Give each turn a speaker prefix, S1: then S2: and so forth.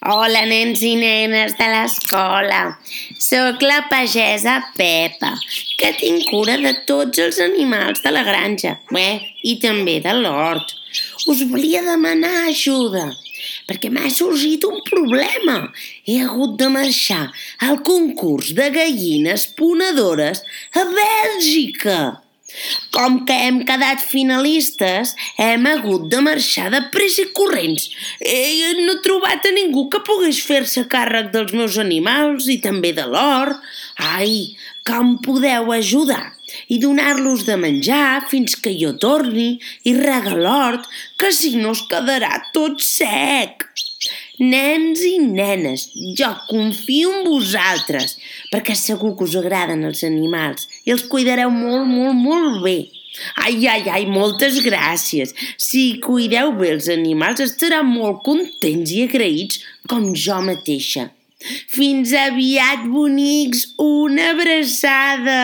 S1: Hola, nens i nenes de l'escola. Soc la pagesa Pepa, que tinc cura de tots els animals de la granja, bé, i també de l'hort. Us volia demanar ajuda, perquè m'ha sorgit un problema. He hagut de marxar al concurs de gallines ponedores a Bèlgica. Com que hem quedat finalistes, hem hagut de marxar de pressa i corrents. Eh, no he trobat a ningú que pogués fer-se càrrec dels meus animals i també de l'or. Ai, que em podeu ajudar i donar-los de menjar fins que jo torni i rega l'hort, que si no es quedarà tot sec. Nens i nenes, jo confio en vosaltres, perquè segur que us agraden els animals els cuidareu molt, molt, molt bé. Ai, ai, ai, moltes gràcies. Si cuideu bé els animals estaran molt contents i agraïts com jo mateixa. Fins aviat, bonics, una abraçada!